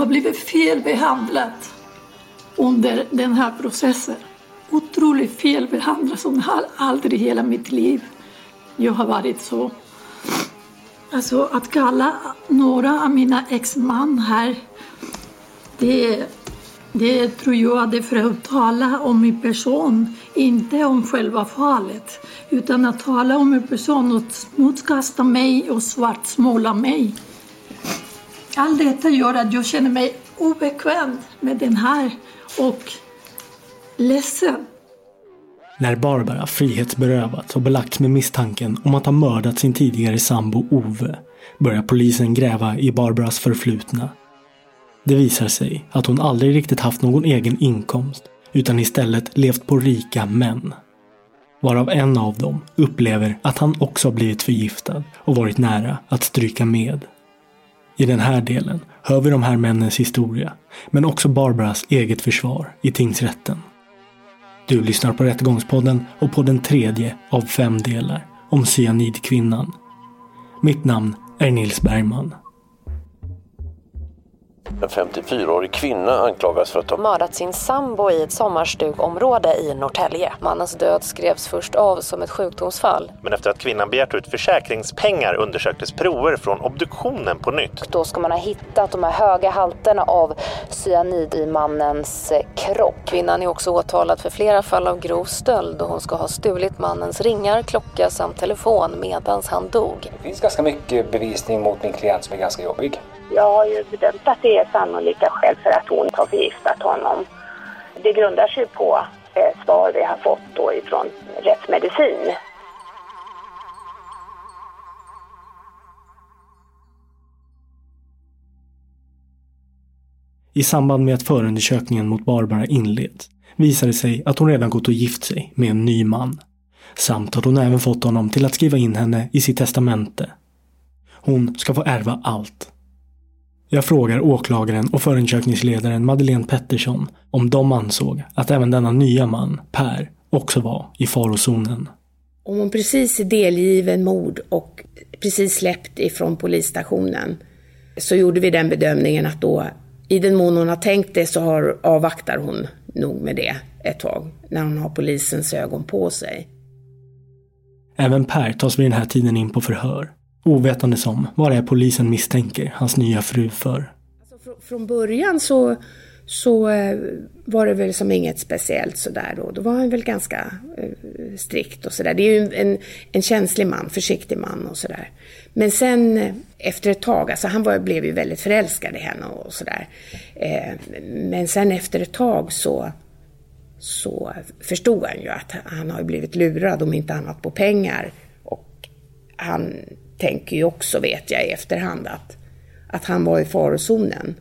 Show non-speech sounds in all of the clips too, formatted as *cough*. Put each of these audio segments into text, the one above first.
Har blivit felbehandlad under den här processen. Otroligt felbehandlad som har aldrig i hela mitt liv jag har varit så. Alltså att kalla några av mina exman här, det, det tror jag är för att tala om min person, inte om själva fallet. Utan att tala om min person och smutskasta mig och svartsmåla mig. Allt detta gör att jag känner mig obekväm med den här och ledsen. När Barbara frihetsberövats och belagts med misstanken om att ha mördat sin tidigare sambo Ove börjar polisen gräva i Barbaras förflutna. Det visar sig att hon aldrig riktigt haft någon egen inkomst utan istället levt på rika män. Varav en av dem upplever att han också blivit förgiftad och varit nära att stryka med. I den här delen hör vi de här männens historia, men också Barbaras eget försvar i tingsrätten. Du lyssnar på Rättegångspodden och på den tredje av fem delar om cyanidkvinnan. Mitt namn är Nils Bergman. En 54-årig kvinna anklagas för att ha mördat sin sambo i ett sommarstugområde i Norrtälje. Mannens död skrevs först av som ett sjukdomsfall. Men efter att kvinnan begärt ut försäkringspengar undersöktes prover från obduktionen på nytt. Då ska man ha hittat de här höga halterna av cyanid i mannens eh, kropp. Kvinnan är också åtalad för flera fall av grov stöld och hon ska ha stulit mannens ringar, klocka samt telefon medans han dog. Det finns ganska mycket bevisning mot min klient som är ganska jobbig. Jag har ju bedömt att det är sannolika skäl för att hon har förgiftat honom. Det grundar sig på eh, svar vi har fått då ifrån rättsmedicin. I samband med att förundersökningen mot Barbara inleds visar det sig att hon redan gått och gift sig med en ny man. Samt att hon även fått honom till att skriva in henne i sitt testamente. Hon ska få ärva allt. Jag frågar åklagaren och förundersökningsledaren Madeleine Pettersson om de ansåg att även denna nya man, Per, också var i farozonen. Om hon precis är delgiven mord och precis släppt ifrån polisstationen så gjorde vi den bedömningen att då i den mån hon har tänkt det så har, avvaktar hon nog med det ett tag när hon har polisens ögon på sig. Även Per tas vid den här tiden in på förhör. Ovetande om vad det är polisen misstänker hans nya fru för. Alltså, från början så, så eh, var det väl som inget speciellt sådär då. Då var han väl ganska eh, strikt och sådär. Det är ju en, en känslig man, försiktig man och sådär. Men sen eh, efter ett tag, alltså han var, blev ju väldigt förälskad i henne och sådär. Eh, men sen efter ett tag så, så förstod han ju att han har blivit lurad om inte annat på pengar. Och han tänker ju också, vet jag i efterhand, att, att han var i farozonen.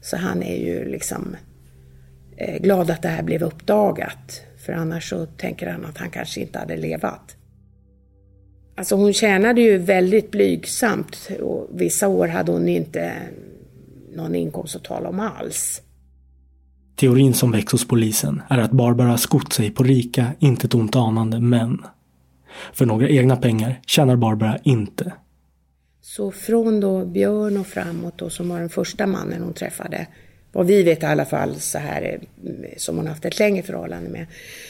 Så han är ju liksom eh, glad att det här blev uppdagat. För annars så tänker han att han kanske inte hade levat. Alltså hon tjänade ju väldigt blygsamt och vissa år hade hon inte någon inkomst att tala om alls. Teorin som väcks hos polisen är att Barbara skott sig på rika, inte ont anande män. För några egna pengar tjänar Barbara inte. Så från då Björn och framåt då, som var den första mannen hon träffade, vad vi vet i alla fall så här eh, som hon haft ett längre förhållande med.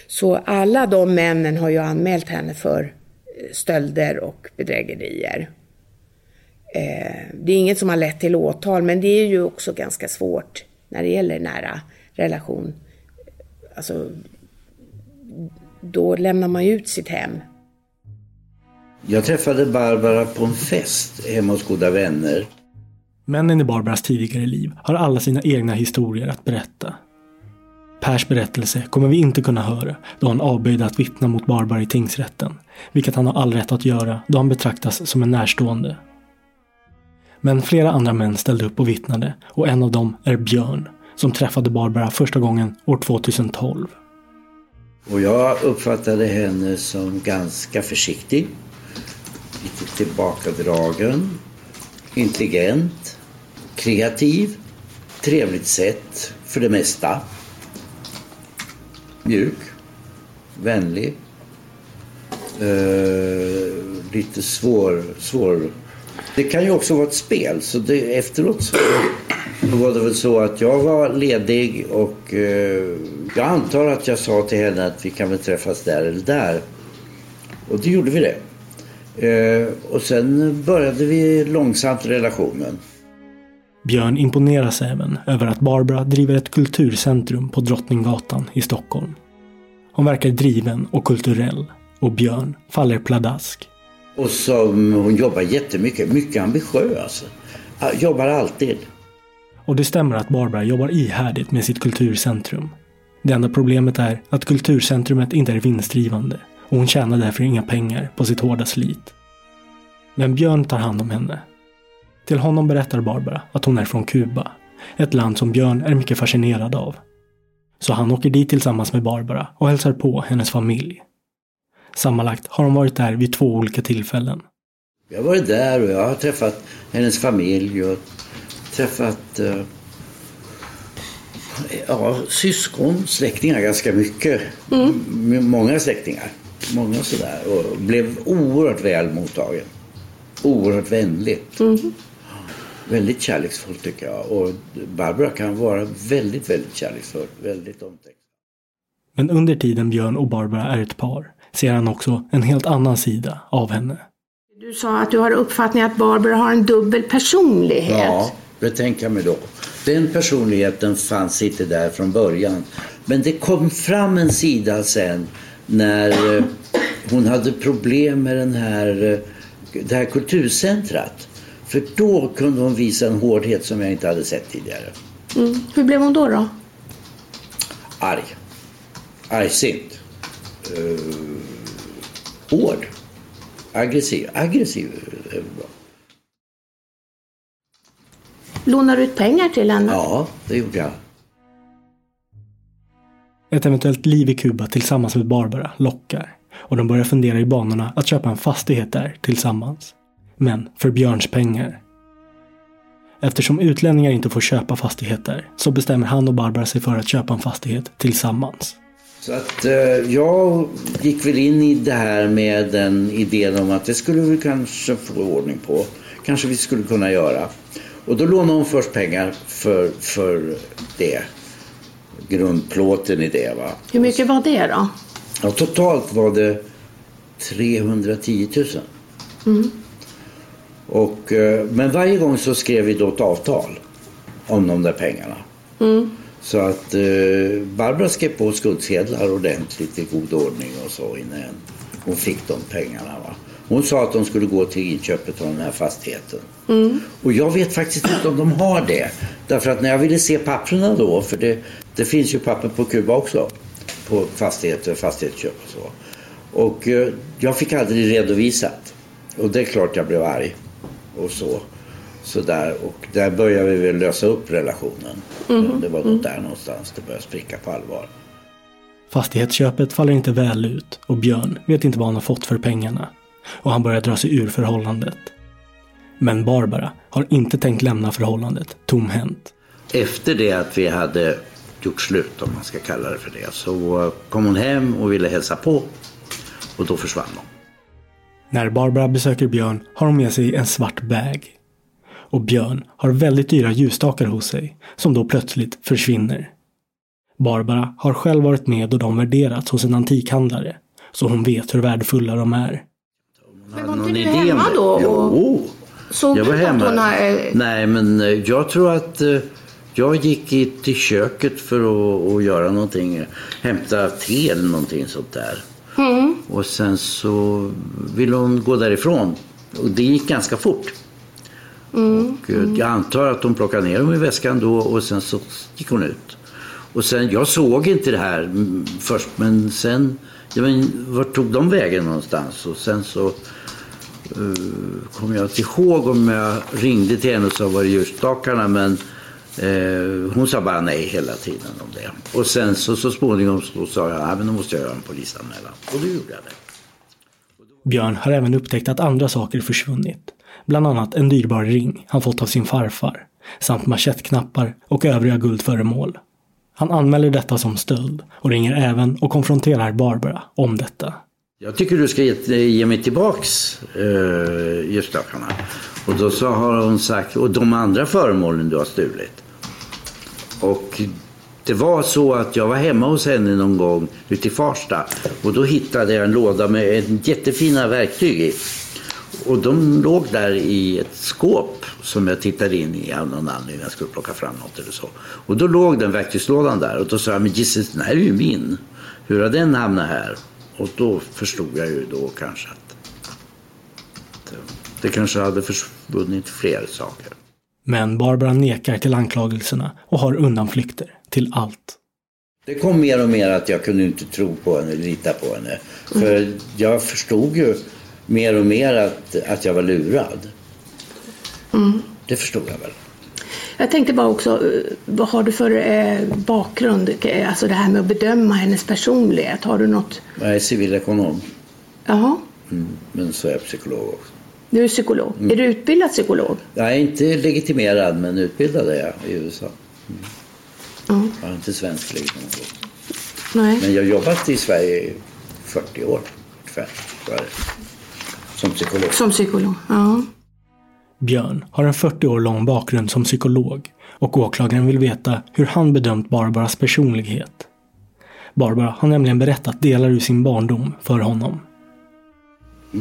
Så alla de männen har ju anmält henne för eh, stölder och bedrägerier. Eh, det är inget som har lett till åtal, men det är ju också ganska svårt när det gäller nära relation. Alltså, då lämnar man ju ut sitt hem. Jag träffade Barbara på en fest hemma hos goda vänner. Männen i Barbaras tidigare liv har alla sina egna historier att berätta. Pers berättelse kommer vi inte kunna höra då han avböjde att vittna mot Barbara i tingsrätten, vilket han har all rätt att göra då han betraktas som en närstående. Men flera andra män ställde upp och vittnade och en av dem är Björn, som träffade Barbara första gången år 2012. Och jag uppfattade henne som ganska försiktig, lite tillbakadragen, intelligent, kreativ, trevligt sätt för det mesta mjuk, vänlig. Uh, lite svår, svår. Det kan ju också vara ett spel. Så det, efteråt så var det väl så att jag var ledig och uh, jag antar att jag sa till henne att vi kan väl träffas där eller där. Och då gjorde vi det. Uh, och sen började vi långsamt relationen. Björn imponeras även över att Barbara driver ett kulturcentrum på Drottninggatan i Stockholm. Hon verkar driven och kulturell och Björn faller pladask. Och som hon jobbar jättemycket, mycket ambitiös. Jobbar alltid. Och det stämmer att Barbara jobbar ihärdigt med sitt kulturcentrum. Det enda problemet är att kulturcentrumet inte är vinstdrivande och hon tjänar därför inga pengar på sitt hårda slit. Men Björn tar hand om henne till honom berättar Barbara att hon är från Kuba. Ett land som Björn är mycket fascinerad av. Så han åker dit tillsammans med Barbara och hälsar på hennes familj. Sammanlagt har de varit där vid två olika tillfällen. Jag har varit där och jag har träffat hennes familj och träffat uh, ja, syskon, släktingar ganska mycket. Mm. Många släktingar. Många sådär. Och blev oerhört väl mottagen. Oerhört vänlig. Mm. Väldigt kärleksfull tycker jag. Och Barbara kan vara väldigt, väldigt kärleksfull. Väldigt omtänksam. Men under tiden Björn och Barbara är ett par ser han också en helt annan sida av henne. Du sa att du har uppfattningen att Barbara har en dubbel personlighet. Ja, det tänker jag mig då. Den personligheten fanns inte där från början. Men det kom fram en sida sen när eh, hon hade problem med den här, eh, det här kulturcentrat. För då kunde hon visa en hårdhet som jag inte hade sett tidigare. Mm. Hur blev hon då? då? Arg. Argsint. Uh, hård. Aggressiv. Aggressiv är bra. Lånar du ut pengar till henne? Ja, det gjorde jag. Ett eventuellt liv i Kuba tillsammans med Barbara lockar och de börjar fundera i banorna att köpa en fastighet där tillsammans men för Björns pengar. Eftersom utlänningar inte får köpa fastigheter så bestämmer han och Barbara sig för att köpa en fastighet tillsammans. Så att eh, jag gick väl in i det här med den idén om att det skulle vi kanske få ordning på. Kanske vi skulle kunna göra. Och då lånade hon först pengar för, för det. Grundplåten i det va. Hur mycket var det då? Ja, totalt var det 310 000. Mm. Och, eh, men varje gång så skrev vi då ett avtal om de där pengarna. Mm. Så att eh, Barbara skrev på skuldsedlar ordentligt i god ordning och så innan hon fick de pengarna. Va? Hon sa att de skulle gå till inköpet av den här fastigheten. Mm. Och jag vet faktiskt inte om de har det. Därför att när jag ville se papperna då, för det, det finns ju papper på Kuba också. På fastigheter, fastighetsköp och så. Och eh, jag fick aldrig redovisat. Och det är klart jag blev arg. Och så. så där. Och där började vi väl lösa upp relationen. Mhm. Det var då Mm. där någonstans det började spricka på allvar. Fastighetsköpet faller inte väl ut och Björn vet inte vad han har fått för pengarna. Och han börjar dra sig ur förhållandet. Men Barbara har inte tänkt lämna förhållandet tomhänt. Efter det att vi hade gjort slut, om man ska kalla det för det, så kom hon hem och ville hälsa på. Och då försvann hon. När Barbara besöker Björn har hon med sig en svart bag. Och Björn har väldigt dyra ljusstakar hos sig som då plötsligt försvinner. Barbara har själv varit med då de värderats hos en antikhandlare så hon vet hur värdefulla de är. Men var Någon inte du idé hemma då? Och Jo, såg jag var att hemma. hon har... eh, Nej, men eh, jag tror att eh, jag gick i, till köket för att, att göra någonting. Hämta te eller någonting sånt där. Mm. Och sen så ville hon gå därifrån. Och det gick ganska fort. Mm. Och, eh, Jag antar att hon plockade ner dem i väskan då och sen så gick hon ut. Och sen, jag såg inte det här mm, först men sen, ja, men, vart tog de vägen någonstans? Och sen så uh, kom jag inte ihåg om jag ringde till henne och sa var det ljusstakarna men eh, hon sa bara nej hela tiden om det. Och sen så, så småningom så sa jag, ja men då måste jag göra en polisanmälan. Och då gjorde jag det. Björn har även upptäckt att andra saker försvunnit. Bland annat en dyrbar ring han fått av sin farfar. Samt manschettknappar och övriga guldföremål. Han anmäler detta som stöld och ringer även och konfronterar Barbara om detta. Jag tycker du ska ge, ge mig tillbaks uh, ljusstakarna. Och då så har hon sagt, och de andra föremålen du har stulit. Och det var så att jag var hemma hos henne någon gång ute i Farsta. Och då hittade jag en låda med en jättefina verktyg i. Och de låg där i ett skåp som jag tittade in i av någon anledning. Jag skulle plocka fram något eller så. Och då låg den verktygslådan där. Och då sa jag, men Jesus, den här är ju min. Hur har den hamnat här? Och då förstod jag ju då kanske att att det kanske hade försvunnit fler saker. Men Barbara nekar till anklagelserna och har undanflykter till allt. Det kom mer och mer att jag kunde inte tro på henne, lita på henne. För jag förstod ju mer och mer att, att jag var lurad. Mm. Det förstod jag väl. Jag tänkte bara också, eh, vad har du för eh, bakgrund? Eh, Alltså det här med att bedöma hennes personlighet. Har du något? Jag är civilekonom, Jaha, mm, men så är jag psykolog också. Du är psykolog. Är du utbildad psykolog? Jag är inte legitimerad, men utbildad är jag i USA. Ja. Jag har inte svensk legitimation. Nej. Men jag har jobbat i Sverige i 40 år, 45 tror jag det är. Som psykolog. Som psykolog, ja. Björn har en 40 år lång bakgrund som psykolog och åklagaren vill veta hur han bedömt Barbaras personlighet. Barbara har nämligen berättat delar ur sin barndom för honom.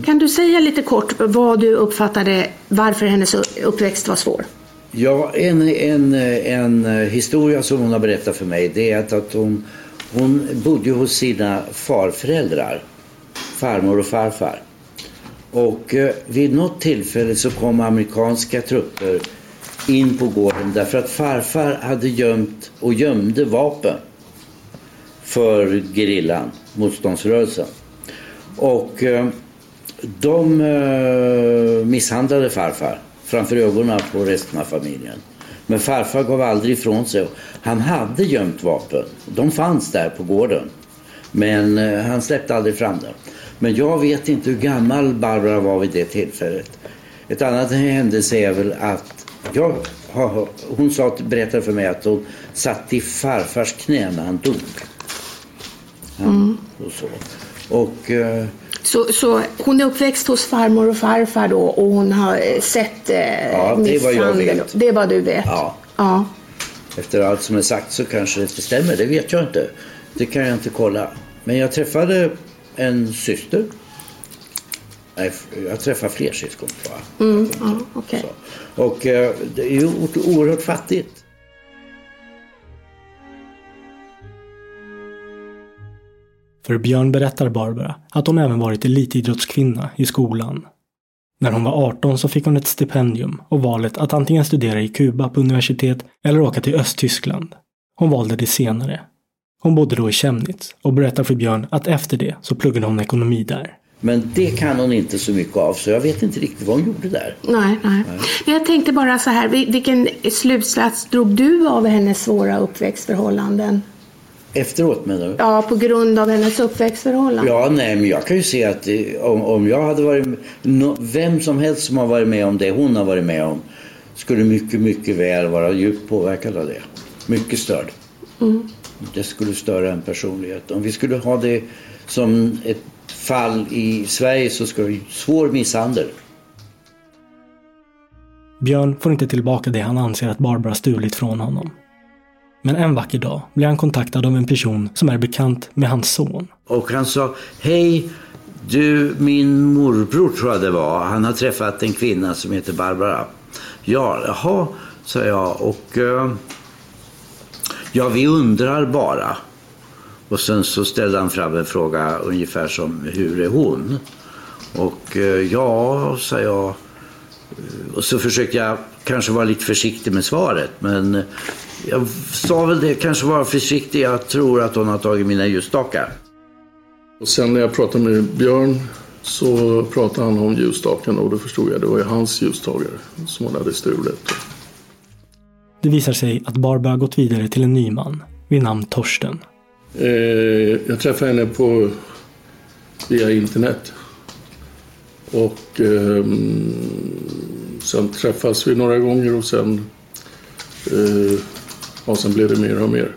Kan du säga lite kort vad du uppfattade, varför hennes uppväxt var svår? Ja, en, en, en historia som hon har berättat för mig det är att, att hon, hon bodde hos sina farföräldrar, farmor och farfar. Och eh, vid något tillfälle så kom amerikanska trupper in på gården därför att farfar hade gömt och gömde vapen för gerillan, motståndsrörelsen. Och eh, de eh, misshandlade farfar framför ögonen på resten av familjen. Men farfar gav aldrig ifrån sig. Han hade gömt vapen. De fanns där på gården. Men eh, han släppte aldrig fram dem. Men jag vet inte hur gammal Barbara var vid det tillfället. Ett annat händelse är väl att jag hon sa, berättade för mig att hon satt i farfars knä när han dog. Han, Mm. och så. Och eh, Så, så hon är uppväxt hos farmor och farfar då och hon har eh, sett eh, Ja, det är vad jag vet. Det är vad du vet? Ja. ja. Efter allt som är sagt så kanske det inte stämmer, det vet jag inte. Det kan jag inte kolla. Men jag träffade en syster. Nej, jag träffade fler syskon. Mm, ja okej. Och eh, det är ju oerhört fattigt. För Björn berättar Barbara att hon även varit elitidrottskvinna i skolan. När hon var 18 så fick hon ett stipendium och valet att antingen studera i Kuba på universitet eller åka till Östtyskland. Hon valde det senare. Hon bodde då i Chemnitz och berättar för Björn att efter det så pluggade hon ekonomi där. Men det kan hon inte så mycket av så jag vet inte riktigt vad hon gjorde där. Nej, nej. Men jag tänkte bara så här, vilken slutsats drog du av hennes svåra uppväxtförhållanden? Efteråt menar du? Ja, på grund av hennes uppväxtförhållanden. Ja, nej, men jag kan ju se att om, om jag hade varit no, vem som helst som har varit med om det hon har varit med om skulle mycket, mycket väl vara djupt påverkad av det. Mycket störd. Mm. Det skulle störa en personlighet. Om vi skulle ha det som ett fall i Sverige så skulle det svår misshandel. Björn får inte tillbaka det han anser att Barbara stulit från honom. Men en vacker dag blir han kontaktad av en person som är bekant med hans son. Och han sa, hej du min morbror tror jag det var. Han har träffat en kvinna som heter Barbara. Ja, jaha, sa jag. Och eh, ja, vi undrar bara. Och sen så ställde han fram en fråga ungefär som, hur är hon? Och eh, ja, sa jag. Eh, och så försökte jag kanske vara lite försiktig med svaret. Men jag sa väl det, kanske vara försiktig. Jag tror att hon har tagit mina ljusstakar. Och sen när jag pratade med Björn så pratade han om ljusstakarna och då förstod jag att det var ju hans ljustagare som hon hade stulit. Det visar sig att Barbara gått vidare till en ny man vid namn Torsten. Eh, jag träffade henne på via internet. Och eh, sen träffas vi några gånger och sen, eh, och sen blev det mer och mer.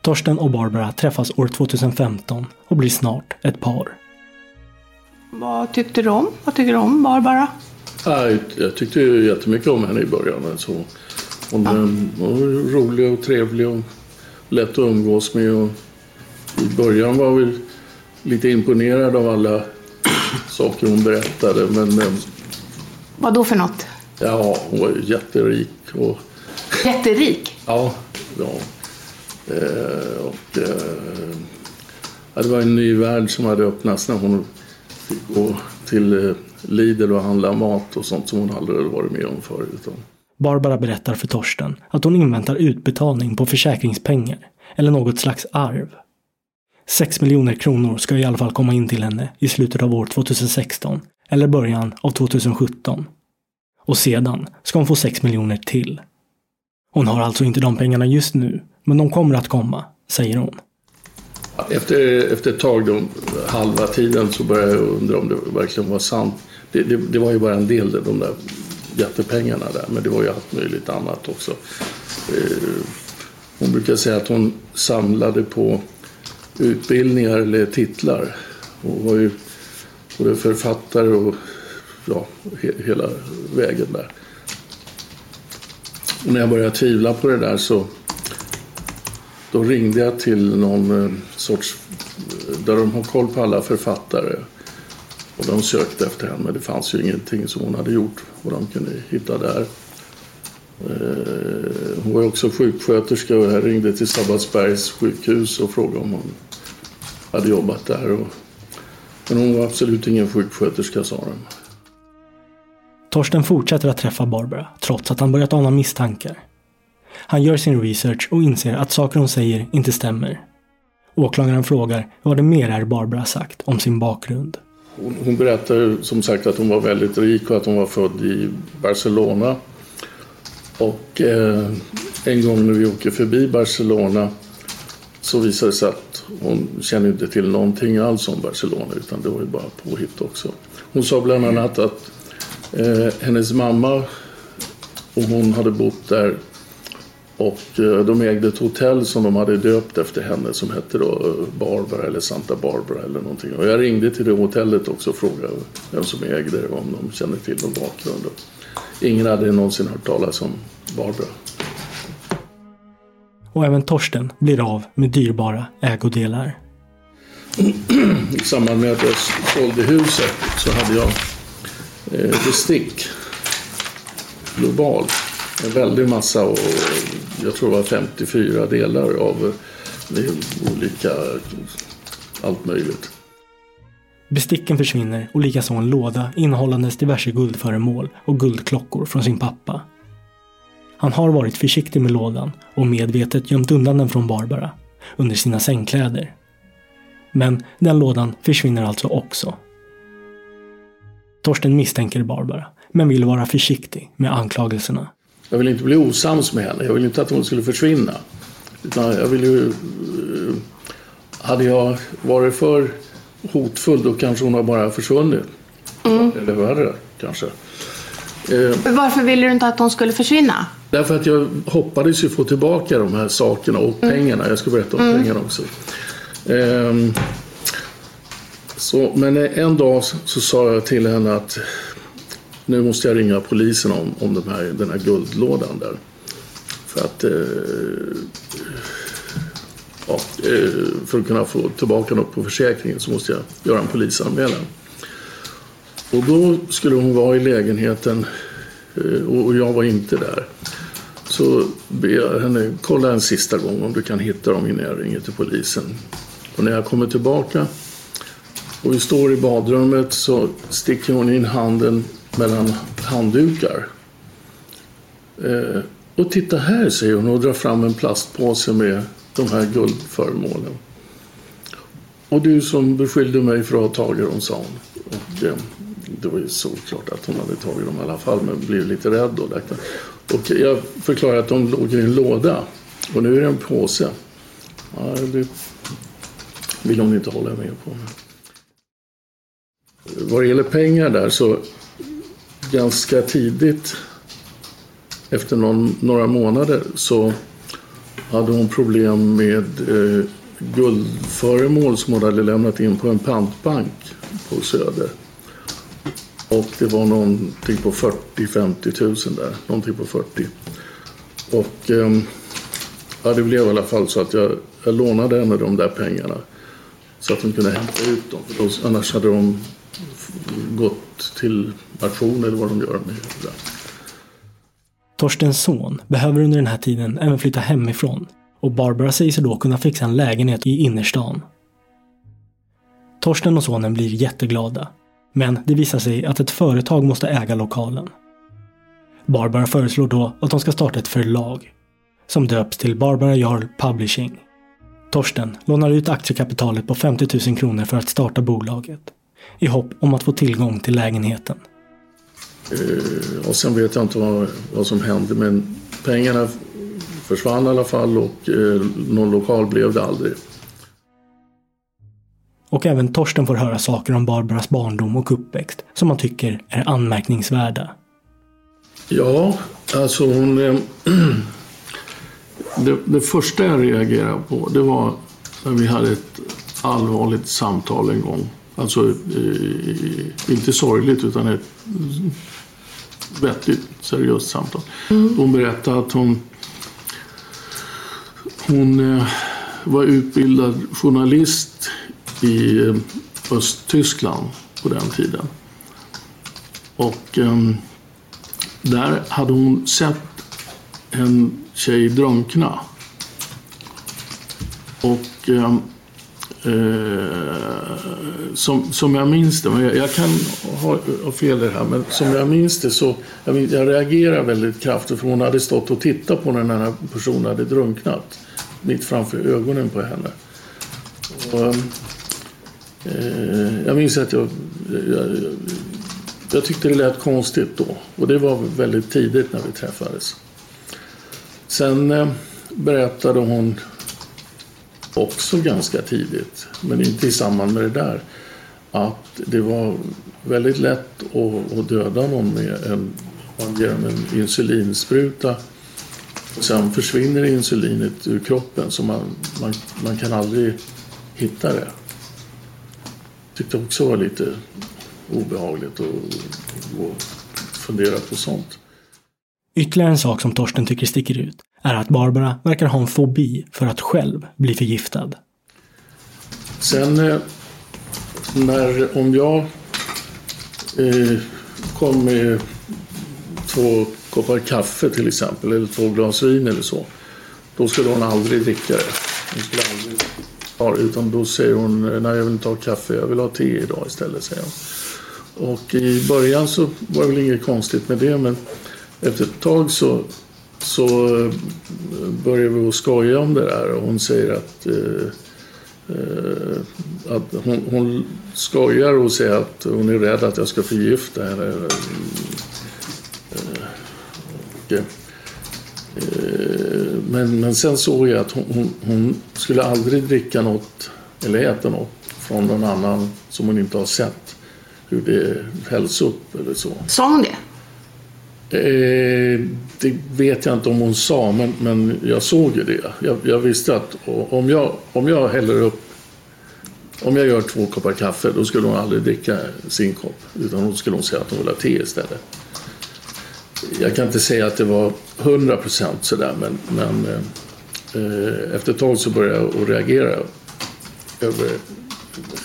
Torsten och Barbara träffas år 2015 och blir snart ett par. Vad tyckte du om? Vad tycker du om Barbara? Ja, jag tyckte ju jättemycket om henne i början. Alltså, hon, ja. var rolig och trevlig och lätt att umgås med. Och I början var vi lite imponerad av alla *clears throat* saker hon berättade. Men, Vad då för något? Ja, hon var jätterik. Och, jätterik? Ja, ja. Eh, och, eh, ja, det var en ny värld som hade öppnats när hon fick gå till eh, Lidl och handla mat och sånt som hon aldrig varit med om förut. Barbara berättar för Torsten att hon inväntar utbetalning på försäkringspengar eller något slags arv. 6 miljoner kronor ska i alla fall komma in till henne i slutet av år 2016 eller början av 2017. Och sedan ska hon få 6 miljoner till. Hon har alltså inte de pengarna just nu, men de kommer att komma, säger hon. Efter, efter ett tag, då, halva tiden, så började jag undra om det verkligen var sant. Det, det, det var ju bara en del, de där jättepengarna där, men det var ju allt möjligt annat också. Eh, hon brukar säga att hon samlade på utbildningar eller titlar. Hon var ju både författare och ja, he, hela vägen där. Och när jag började tvivla på det där så då ringde jag till någon eh, sorts, eh, där de har koll på alla författare. Och de sökte efter henne men det fanns ju ingenting som hon hade gjort och de kunde hitta där. Eh, hon var också sjuksköterska och jag ringde till Sabbatsbergs sjukhus och frågade om hon hade jobbat där. Men hon var absolut ingen sjuksköterska sa de. Torsten fortsätter att träffa Barbara trots att han börjat ana misstankar. Han gör sin research och inser att saker hon säger inte stämmer. Åklagaren frågar vad det mer är Barbara sagt om sin bakgrund. Hon, hon berättar som sagt att hon var väldigt rik och att hon var född i Barcelona. Och eh, en gång när vi åker förbi Barcelona så visade det sig att hon kände inte till någonting alls om Barcelona utan det var ju bara påhitt också. Hon sa bland annat att eh, hennes mamma och hon hade bott där och eh, de ägde ett hotell som de hade döpt efter henne som hette då Barbara eller Santa Barbara eller någonting. Och jag ringde till det hotellet också och frågade vem som ägde det och om de kände till någon bakgrund. Ingen hade någonsin hört talas om Barbara. Och även Torsten blir av med dyrbara ägodelar. I samband med att jag sålde huset så hade jag Eh, distrikt bestick globalt en väldig massa och jag tror det var 54 delar av eh, olika allt möjligt. Besticken försvinner och likaså en låda innehållandes diverse guldföremål och guldklockor från sin pappa. Han har varit försiktig med lådan och medvetet gömt undan den från Barbara under sina sängkläder. Men den lådan försvinner alltså också. Torsten misstänker Barbara, men vill vara försiktig med anklagelserna. Jag vill inte bli osams med henne. Jag vill inte att hon skulle försvinna. Utan jag vill ju... eh, Hade jag varit för hotfull då kanske hon har bara försvunnit. Mm. Eller värre kanske. Eh, Varför ville du inte att hon skulle försvinna? Därför att jag hoppades ju få tillbaka de här sakerna och pengarna. Jag ska berätta om Mm. pengarna också. Ehm, så, men eh, en dag så, så sa jag till henne att nu måste jag ringa polisen om, om de här, den här guldlådan där. För att, eh, ja, eh, för att kunna få tillbaka något på försäkringen så måste jag göra en polisanmälan. Och då skulle hon vara i lägenheten eh, och jag var inte där. Så ber jag henne kolla en sista gång om du kan hitta dem innan jag ringer till polisen. Och när jag kommer tillbaka och vi står i badrummet så sticker hon in handen mellan handdukar. Eh, och titta här, säger hon och drar fram en plastpåse med de här guldföremålen. Och du som beskyllde mig för att ha tagit dem, sa hon. Och, eh, det var ju såklart att hon hade tagit dem i alla fall, men blev lite rädd då. Och jag förklarade att de låg i en låda. Och nu är det en påse. Ja, det vill hon inte hålla med på. Vad det gäller pengar där så ganska tidigt efter någon, några månader så hade hon problem med eh, guldföremål som hon hade lämnat in på en pantbank på Söder. Och det var någonting på 40-50 tusen där. Någonting på 40. Och eh, ja, det blev i alla fall så att jag, jag lånade henne de där pengarna. Så att hon kunde hämta ut dem. För då, annars hade de gått till aktion eller vad de gör med det. Torstens son behöver under den här tiden även flytta hemifrån och Barbara säger sig då kunna fixa en lägenhet i innerstan. Torsten och sonen blir jätteglada. Men det visar sig att ett företag måste äga lokalen. Barbara föreslår då att de ska starta ett förlag som döps till Barbara Jarl Publishing. Torsten lånar ut aktiekapitalet på 50 000 kronor för att starta bolaget i hopp om att få tillgång till lägenheten. Eh, och sen vet jag inte vad, vad som hände men pengarna försvann i alla fall och eh, någon lokal blev det aldrig. Och även Torsten får höra saker om Barbaras barndom och uppväxt som han tycker är anmärkningsvärda. Ja, alltså hon... Eh, *clears throat* det, det första jag reagerade på det var när vi hade ett allvarligt samtal en gång. Alltså eh, inte sorgligt utan ett vettigt, seriöst samtal. Hon berättade att hon, hon eh, var utbildad journalist i eh, Östtyskland på den tiden. Och ehm, där hade hon sett en tjej drunkna. Och ehm, eh, som, som jag minns det, jag, jag kan ha, ha fel i det här, men som jag minns det så jag, minns, jag reagerade väldigt kraftigt för hon hade stått och tittat på när den här personen hade drunknat. Mitt framför ögonen på henne. Och, eh, jag minns att jag, jag, jag jag tyckte det lät konstigt då och det var väldigt tidigt när vi träffades. Sen eh, berättade hon också ganska tidigt, men inte i samband med det där, att det var väldigt lätt att, att döda någon med en, man ger dem en insulinspruta och sen försvinner insulinet ur kroppen så man, man, man kan aldrig hitta det. Tyckte också var lite obehagligt att fundera på sånt. Ytterligare en sak som Torsten tycker sticker ut är att Barbara verkar ha en fobi för att själv bli förgiftad. Sen eh, när, om jag eh, kom med två koppar kaffe till exempel eller två glas vin eller så. Då skulle hon aldrig dricka det. Hon skulle aldrig Ja, utan då säger hon eh, nej jag vill inte ha kaffe, jag vill ha te idag istället. Säger hon. Och i början så var det väl inget konstigt med det men efter ett tag så, så började vi att skoja om det där och hon säger att eh, eh, att hon, hon skojar och säger att hon är rädd att jag ska förgifta henne. Eh, och, eh, men, men sen såg jag att hon, hon, hon, skulle aldrig dricka något eller äta något från någon annan som hon inte har sett hur det hälls upp eller så. Sa hon det? Eh, det vet jag inte om hon sa, men, men jag såg ju det. Jag, jag visste att om jag, om jag häller upp om jag gör två koppar kaffe då skulle hon aldrig dricka sin kopp. Utan då skulle hon säga att hon vill ha te istället. Jag kan inte säga att det var 100 procent sådär men, men eh, efter ett tag så började jag att reagera över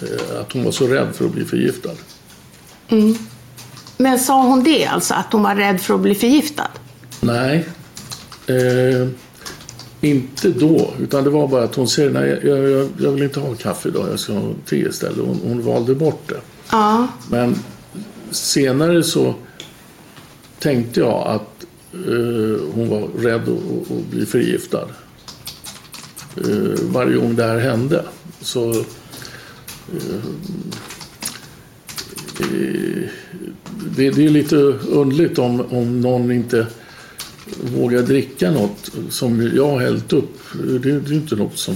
eh, att hon var så rädd för att bli förgiftad. Mm. Men sa hon det alltså, att hon var rädd för att bli förgiftad? Nej. Eh, inte då, utan det var bara att hon säger nej, jag, jag, jag vill inte ha kaffe idag, jag ska ha te istället. Hon, hon valde bort det. Ja. Men senare så tänkte jag att eh, hon var rädd att, att bli förgiftad. Eh, varje gång det här hände. Så eh, det, det, är lite underligt om, om någon inte vågar dricka något som jag har hällt upp. Det, är inte något som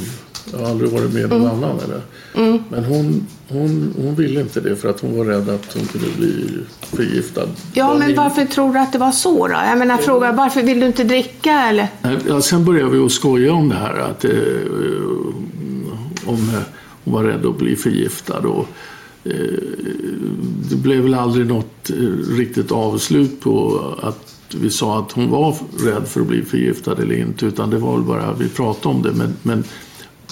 jag har aldrig varit med någon mm. annan. Eller? Mm. Men hon, hon, hon ville inte det för att hon var rädd att hon kunde bli förgiftad. Ja, men varför tror du att det var så då? Jag menar, fråga varför vill du inte dricka eller? Ja, sen började vi att skoja om det här. Att, eh, om hon var rädd att bli förgiftad. Och, eh, det blev väl aldrig något eh, riktigt avslut på att vi sa att hon var rädd för att bli förgiftad eller inte. Utan det var väl bara vi pratade om det. Men, men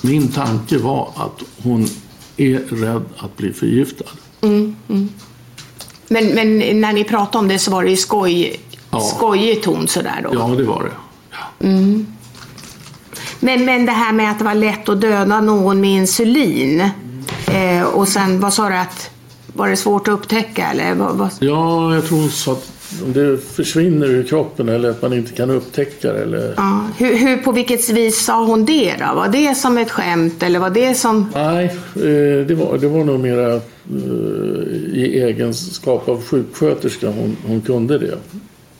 min tanke var att hon är rädd att bli förgiftad. Mm, mm. Men, men när ni pratade om det så var det i skoj, ja. skojig ton sådär då? Ja, det var det. Ja. Mm. Men, men det här med att det var lätt att döda någon med insulin. Eh, och sen, vad sa du att, var det svårt att upptäcka eller? Vad, vad? Ja, jag tror sa att om det försvinner ur kroppen eller att man inte kan upptäcka det. Eller... Ja. Hur, hur, på vilket vis sa hon det då? Var det som ett skämt eller var det som... Nej, eh, det var, det var nog mera eh, i egenskap av sjuksköterska hon, hon kunde det.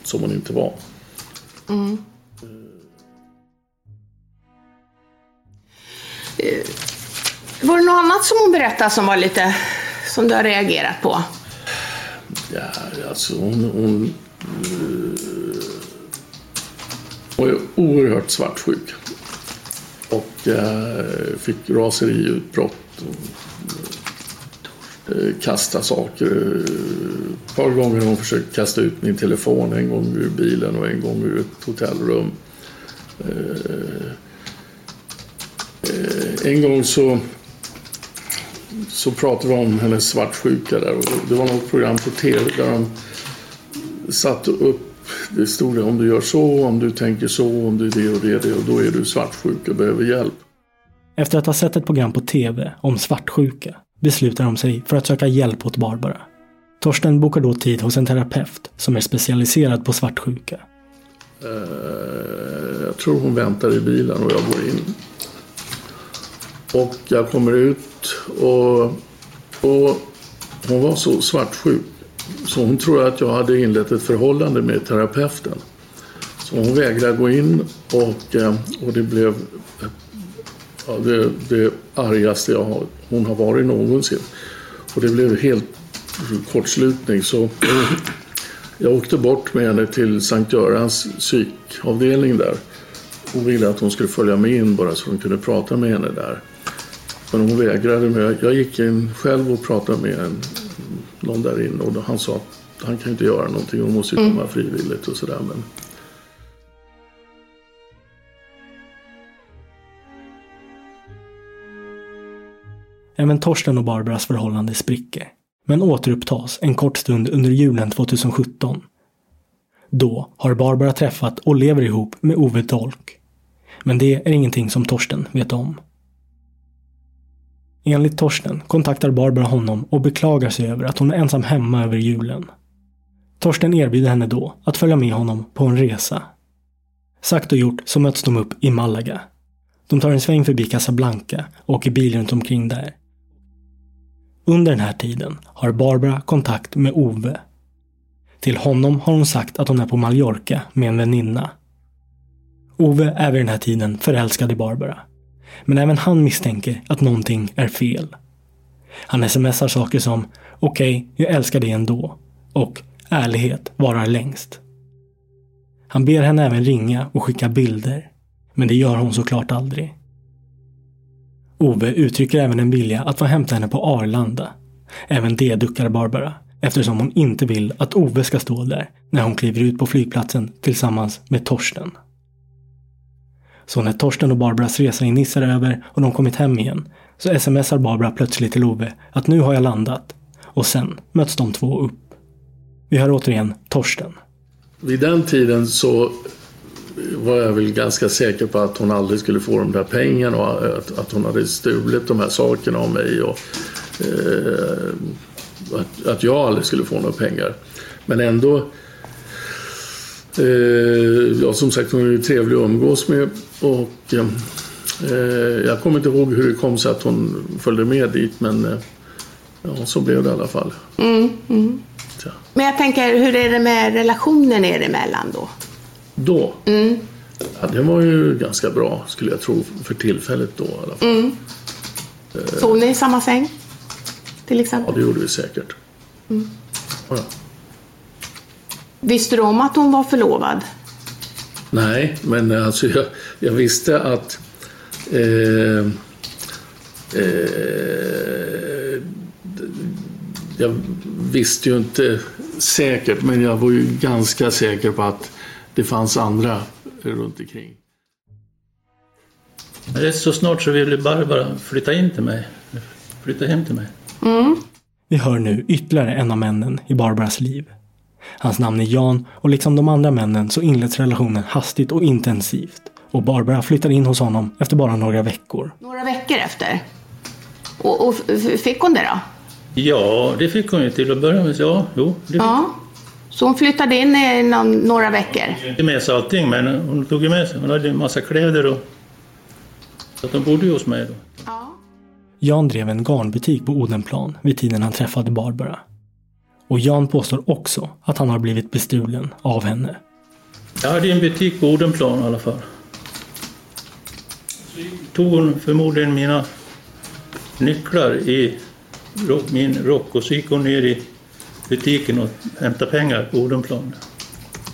Som hon inte var. Mm. Eh, var det något annat som hon berättade som var lite som du har reagerat på? Ja, alltså hon, hon eh, var ju oerhört svartsjuk. Och eh, fick raseriutbrott. Uh, kasta saker. Ett par gånger har hon försökt kasta ut min telefon. En gång ur bilen och en gång ur ett hotellrum. Eh, en gång så så pratade vi om hennes svartsjuka där. Och det var något program på tv där de satte upp det stod det om du gör så, om du tänker så, om du det och det, det och då är du svartsjuk och behöver hjälp. Efter att ha sett ett program på tv om svartsjuka beslutar de sig för att söka hjälp åt Barbara. Torsten bokar då tid hos en terapeut som är specialiserad på svartsjuka. Uh, jag tror hon väntar i bilen och jag går in. Och jag kommer ut och, och hon var så svartsjuk så hon trodde att jag hade inlett ett förhållande med terapeuten. Så hon vägrade gå in och, eh, och det blev ja, det, det argaste jag har, hon har varit någonsin. Och det blev helt kortslutning så jag åkte bort med henne till Sankt Görans psykavdelning där. Hon ville att hon skulle följa med in bara så hon kunde prata med henne där. Men hon vägrade. Men jag gick in själv och pratade med en, någon där inne och han sa att han kan inte göra någonting. Hon måste ju komma mm. frivilligt och sådär. Men... Även Torsten och Barbaras förhållande spricker. Men återupptas en kort stund under julen 2017. Då har Barbara träffat och lever ihop med Ove Dolk. Men det är ingenting som Torsten vet om. Enligt Torsten kontaktar Barbara honom och beklagar sig över att hon är ensam hemma över julen. Torsten erbjuder henne då att följa med honom på en resa. Sagt och gjort så möts de upp i Malaga. De tar en sväng förbi Casablanca och åker bil runt omkring där. Under den här tiden har Barbara kontakt med Ove. Till honom har hon sagt att hon är på Mallorca med en väninna. Ove är vid den här tiden förälskad i Barbara. Men även han misstänker att någonting är fel. Han smsar saker som “Okej, okay, jag älskar dig ändå” och “Ärlighet varar längst”. Han ber henne även ringa och skicka bilder. Men det gör hon såklart aldrig. Ove uttrycker även en vilja att få hämta henne på Arlanda. Även det duckar Barbara eftersom hon inte vill att Ove ska stå där när hon kliver ut på flygplatsen tillsammans med Torsten. Så när Torsten och Barbaras resa i Nice är över och de kommit hem igen så smsar Barbara plötsligt till Ove att nu har jag landat. Och sen möts de två upp. Vi hör återigen Torsten. Vid den tiden så var jag väl ganska säker på att hon aldrig skulle få de där pengarna och att, att hon hade stulit de här sakerna av mig. Och, eh, att, att jag aldrig skulle få några pengar. Men ändå eh, ja, som sagt, hon är ju trevlig att umgås med. Och, eh, jag kommer inte ihåg hur det kom sig att hon följde med dit, men eh, ja, så blev det i alla fall. Mm, mm. Men jag tänker, hur är det med relationen er emellan då? Då? Mm. Ja, det var ju ganska bra, skulle jag tro, för tillfället då i alla fall. Mm. Sov ni i samma säng? Till exempel? Ja, det gjorde vi säkert. Mm. Ja. Visste du om att hon var förlovad? Nej, men alltså jag, jag visste att eh, eh, jag visste ju inte säkert, men jag var ju ganska säker på att det fanns andra runt omkring. Rätt så snart så ville Barbara flytta in till mig. Flytta hem till mig. Mm. Vi hör nu ytterligare en av männen i Barbaras liv. Hans namn är Jan och liksom de andra männen så inleds relationen hastigt och intensivt. Och Barbara flyttar in hos honom efter bara några veckor. Några veckor efter? Och, och fick hon det då? Ja, det fick hon ju till att börja med. Ja, jo, det fick ja. Så hon flyttade in i någon, några veckor? Inte med sig allting, men hon tog med sig. Hon hade en massa kläder och... Så att hon bodde ju hos mig då. Ja. Jan drev en garnbutik på Odenplan vid tiden han träffade Barbara. Och Jan påstår också att han har blivit bestulen av henne. Jag hade en butik på Odenplan i alla fall. Tog hon förmodligen mina nycklar i min rock och så gick hon ner i butiken och hämtade pengar på Odenplan.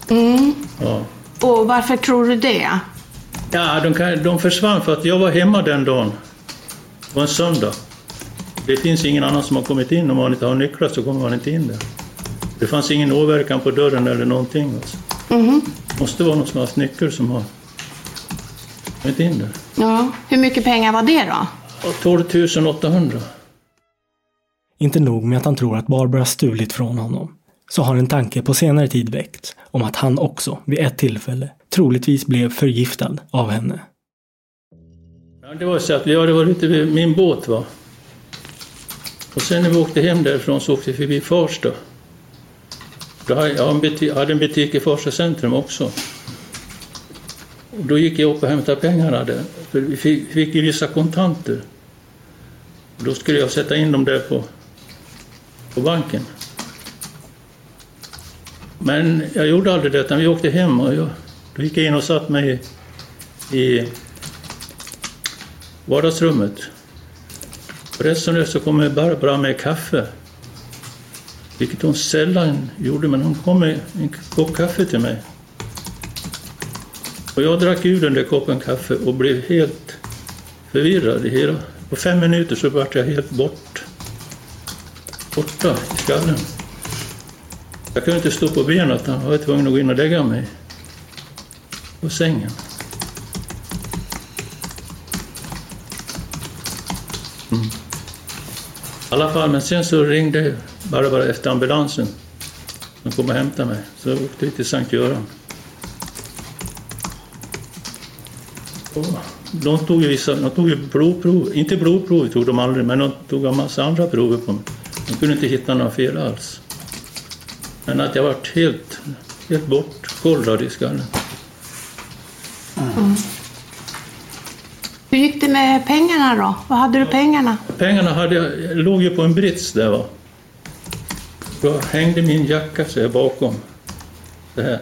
Mm. Ja. Och varför tror du det? Ja, de, kan, de försvann för att jag var hemma den dagen. Det var en söndag. Det finns ingen annan som har kommit in. Om man inte har nycklar så kommer man inte in där. Det fanns ingen åverkan på dörren eller någonting. Alltså. Mm. Det måste vara någon som har haft nyckel som har kommit in där. Ja, hur mycket pengar var det då? 12 800. Inte nog med att han tror att Barbara stulit från honom, så har en tanke på senare tid väckts om att han också vid ett tillfälle troligtvis blev förgiftad av henne. Ja, det var så att vi hade varit ute vid min båt va. Och sen när vi åkte hem därifrån så åkte vi förbi Farsta. Då hade jag en butik, hade en butik i Farsta centrum också. Och då gick jag upp och hämtade pengarna där. För vi fick, fick ju vissa kontanter. Och då skulle jag sätta in dem där på, på banken. Men jag gjorde aldrig det, utan vi åkte hem och jag, då gick jag in och satt mig i, i vardagsrummet. Rätt som det så kommer Barbara med kaffe. Vilket hon sällan gjorde, men hon kom med en kopp kaffe till mig. Och jag drack ur den där koppen kaffe och blev helt förvirrad. I hela. På fem minuter så vart jag helt bort. Borta i skallen. Jag kunde inte stå på benen utan jag var tvungen att gå in och lägga mig på sängen. Alla fall, men sen så ringde Barbara efter ambulansen. De kom och hämtade mig. Så åkte vi till Sankt Göran. Och de tog ju vissa, de tog ju blodprov, inte blodprov tog de aldrig, men de tog en massa andra prover på mig. De kunde inte hitta några fel alls. Men att jag varit helt, helt bortkollrad i skallen. Mm. Hur gick det med pengarna då? Vad hade du pengarna? Pengarna hade jag, låg ju på en brits där va. Då hängde min jacka så här bakom. Det här.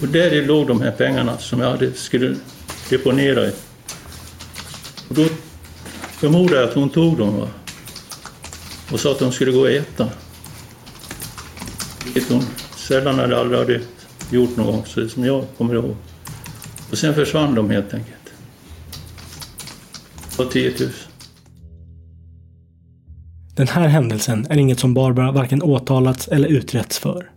Och där låg de här pengarna som jag hade, skulle deponera i. Och då förmodade jag att hon tog dem va? och sa att de skulle gå och äta. Vilket hon sällan eller aldrig hade gjort någon gång, så som jag kommer ihåg. Och sen försvann de helt enkelt. På 10 000. Den här händelsen är inget som Barbara varken åtalats eller utretts för.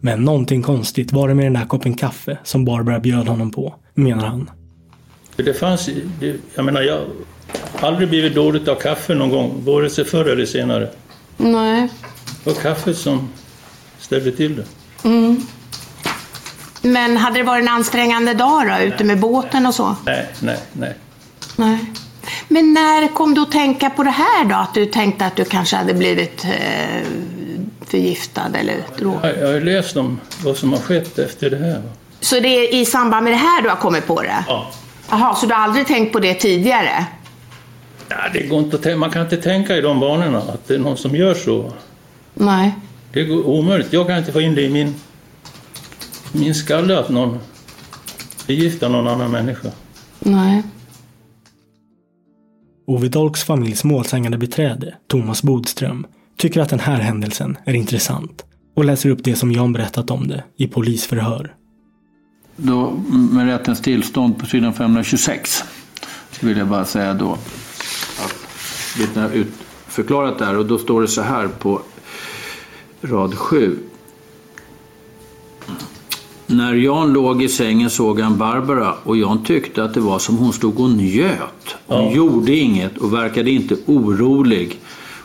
Men någonting konstigt var det med den där koppen kaffe som Barbara bjöd honom på, menar han. Det fanns, det, jag menar jag har aldrig blivit dåligt av kaffe någon gång, vare sig förr eller senare. Nej. Det var kaffet som ställde till det. Mm. Men hade det varit en ansträngande dag då, ute med båten och så? Nej, nej, nej. Nej. Men när kom du att tänka på det här då? Att du tänkte att du kanske hade blivit eh, förgiftad eller drog? Jag, har läst om vad som har skett efter det här. Så det är i samband med det här du har kommit på det? Ja. Jaha, så du har aldrig tänkt på det tidigare? Ja, det går inte att tänka, man kan inte tänka i de banorna, att det är någon som gör så. Nej. Det går omöjligt. Jag kan inte få in det i min, min skalle att någon förgiftar någon annan människa. Nej. Ove Dolks familjs målsägande beträde, Thomas Bodström, tycker att den här händelsen är intressant och läser upp det som Jan berättat om det i polisförhör. Då, med rättens tillstånd på sidan 526 så vill jag bara säga då att vittnen har förklarat det här och då står det så här på rad 7. När Jan låg i sängen såg han Barbara och Jan tyckte att det var som hon stod och njöt. Hon Ja. gjorde inget och verkade inte orolig.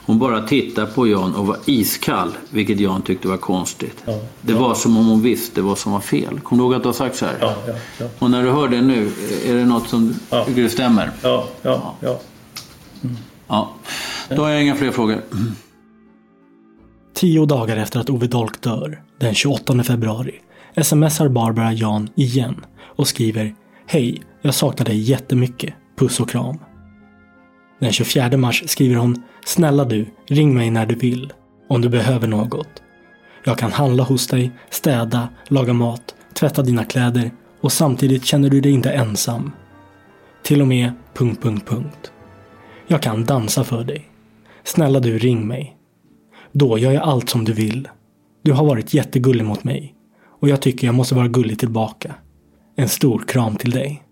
Hon bara tittade på Jan och var iskall, vilket Jan tyckte var konstigt. Ja. Det var som om hon visste vad som var fel. Kommer du ihåg att du har sagt så här? Ja, ja, ja. Och när du hör det nu, är det något som Ja. tycker du stämmer? Ja, ja, ja. Ja. Då har jag inga fler frågor. Tio dagar efter att Ove Dolk dör, den 28 februari, smsar Barbara Jan igen och skriver Hej, jag saknar dig jättemycket. Puss och kram. Den 24 mars skriver hon Snälla du, ring mig när du vill. Om du behöver något. Jag kan handla hos dig, städa, laga mat, tvätta dina kläder och samtidigt känner du dig inte ensam. Till och med... Punkt, punkt, punkt. Jag kan dansa för dig. Snälla du, ring mig. Då gör jag allt som du vill. Du har varit jättegullig mot mig. Och jag tycker jag måste vara gullig tillbaka. En stor kram till dig.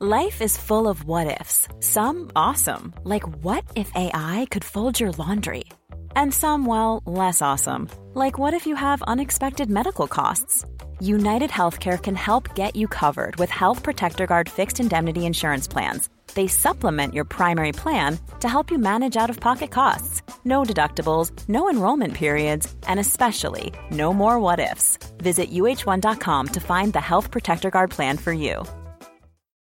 Life is full of what ifs. Some awesome, like what if AI could fold your laundry? And some, well, less awesome, like what if you have unexpected medical costs? United Healthcare can help get you covered with Health Protector Guard fixed indemnity insurance plans. They supplement your primary plan to help you manage out of pocket costs. No deductibles, no enrollment periods, and especially no more what ifs. Visit uh1.com to find the Health Protector Guard plan for you.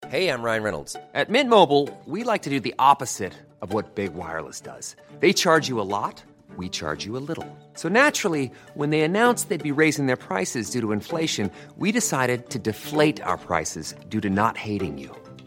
Hey, I'm Ryan Reynolds. At Mint Mobile, we like to do the opposite of what Big Wireless does. They charge you a lot, we charge you a little. So naturally, when they announced they'd be raising their prices due to inflation, we decided to deflate our prices due to not hating you.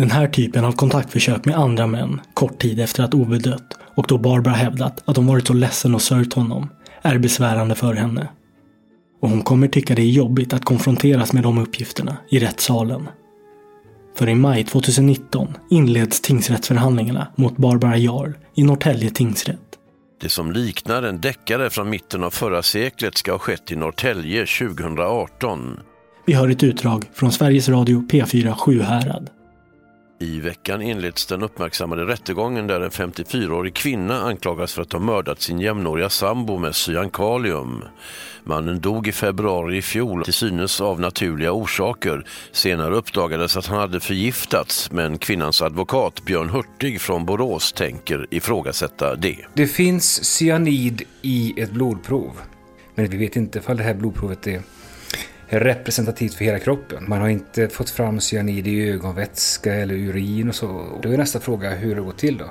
Den här typen av kontaktförsök med andra män, kort tid efter att Ove dött och då Barbara hävdat att hon varit så ledsen och sörjt honom, är besvärande för henne. Och hon kommer tycka det är jobbigt att konfronteras med de uppgifterna i rättssalen. För i maj 2019 inleds tingsrättsförhandlingarna mot Barbara Jarl i Norrtälje tingsrätt. Det som liknar en deckare från mitten av förra seklet ska ha skett i Norrtälje 2018. Vi hör ett utdrag från Sveriges Radio P4 Sjuhärad. I veckan inleds den uppmärksammade rättegången där en 54-årig kvinna anklagas för att ha mördat sin jämnåriga sambo med cyankalium. Mannen dog i februari i fjol till synes av naturliga orsaker. Senare uppdagades att han hade förgiftats men kvinnans advokat Björn Hurtig från Borås tänker ifrågasätta det. Det finns cyanid i ett blodprov. Men vi vet inte ifall det här blodprovet är representativt för hela kroppen. Man har inte fått fram cyanid i ögonvätska eller urin och så. Då är nästa fråga hur det går till då.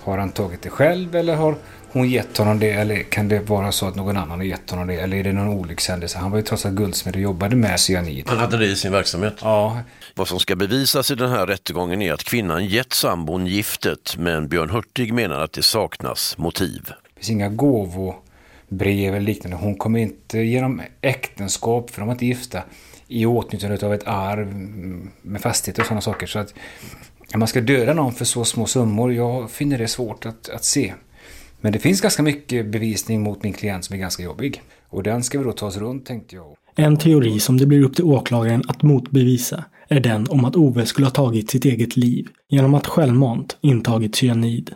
Har han tagit det själv eller har hon gett honom det? Eller kan det vara så att någon annan har gett honom det? Eller är det någon olyckshändelse? Han var ju trots allt guldsmed och jobbade med cyanid. Han hade det i sin verksamhet? Ja. Vad som ska bevisas i den här rättegången är att kvinnan gett sambon giftet men Björn Hurtig menar att det saknas motiv. Det finns inga gåvor brev eller liknande. Hon kommer inte genom äktenskap, för de var inte gifta, i åtnjutande av ett arv med fastigheter och sådana saker. Så att man ska döda någon för så små summor, jag finner det svårt att, att se. Men det finns ganska mycket bevisning mot min klient som är ganska jobbig. Och den ska vi då ta oss runt tänkte jag. En teori som det blir upp till åklagaren att motbevisa är den om att Ove skulle ha tagit sitt eget liv genom att självmant intagit cyanid.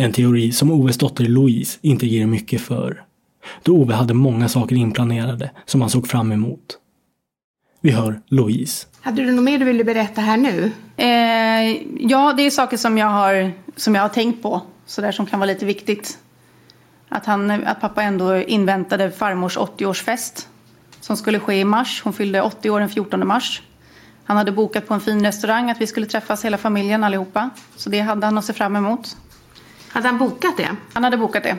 En teori som Oves dotter Louise inte ger mycket för. Då Ove hade många saker inplanerade som han såg fram emot. Vi hör Louise. Hade du något mer du ville berätta här nu? Eh, ja, det är saker som jag har, som jag har tänkt på. Sådär som kan vara lite viktigt. Att, han, att pappa ändå inväntade farmors 80-årsfest. Som skulle ske i mars. Hon fyllde 80 år den 14 mars. Han hade bokat på en fin restaurang att vi skulle träffas hela familjen allihopa. Så det hade han att se fram emot. Hade han bokat det? Han hade bokat det.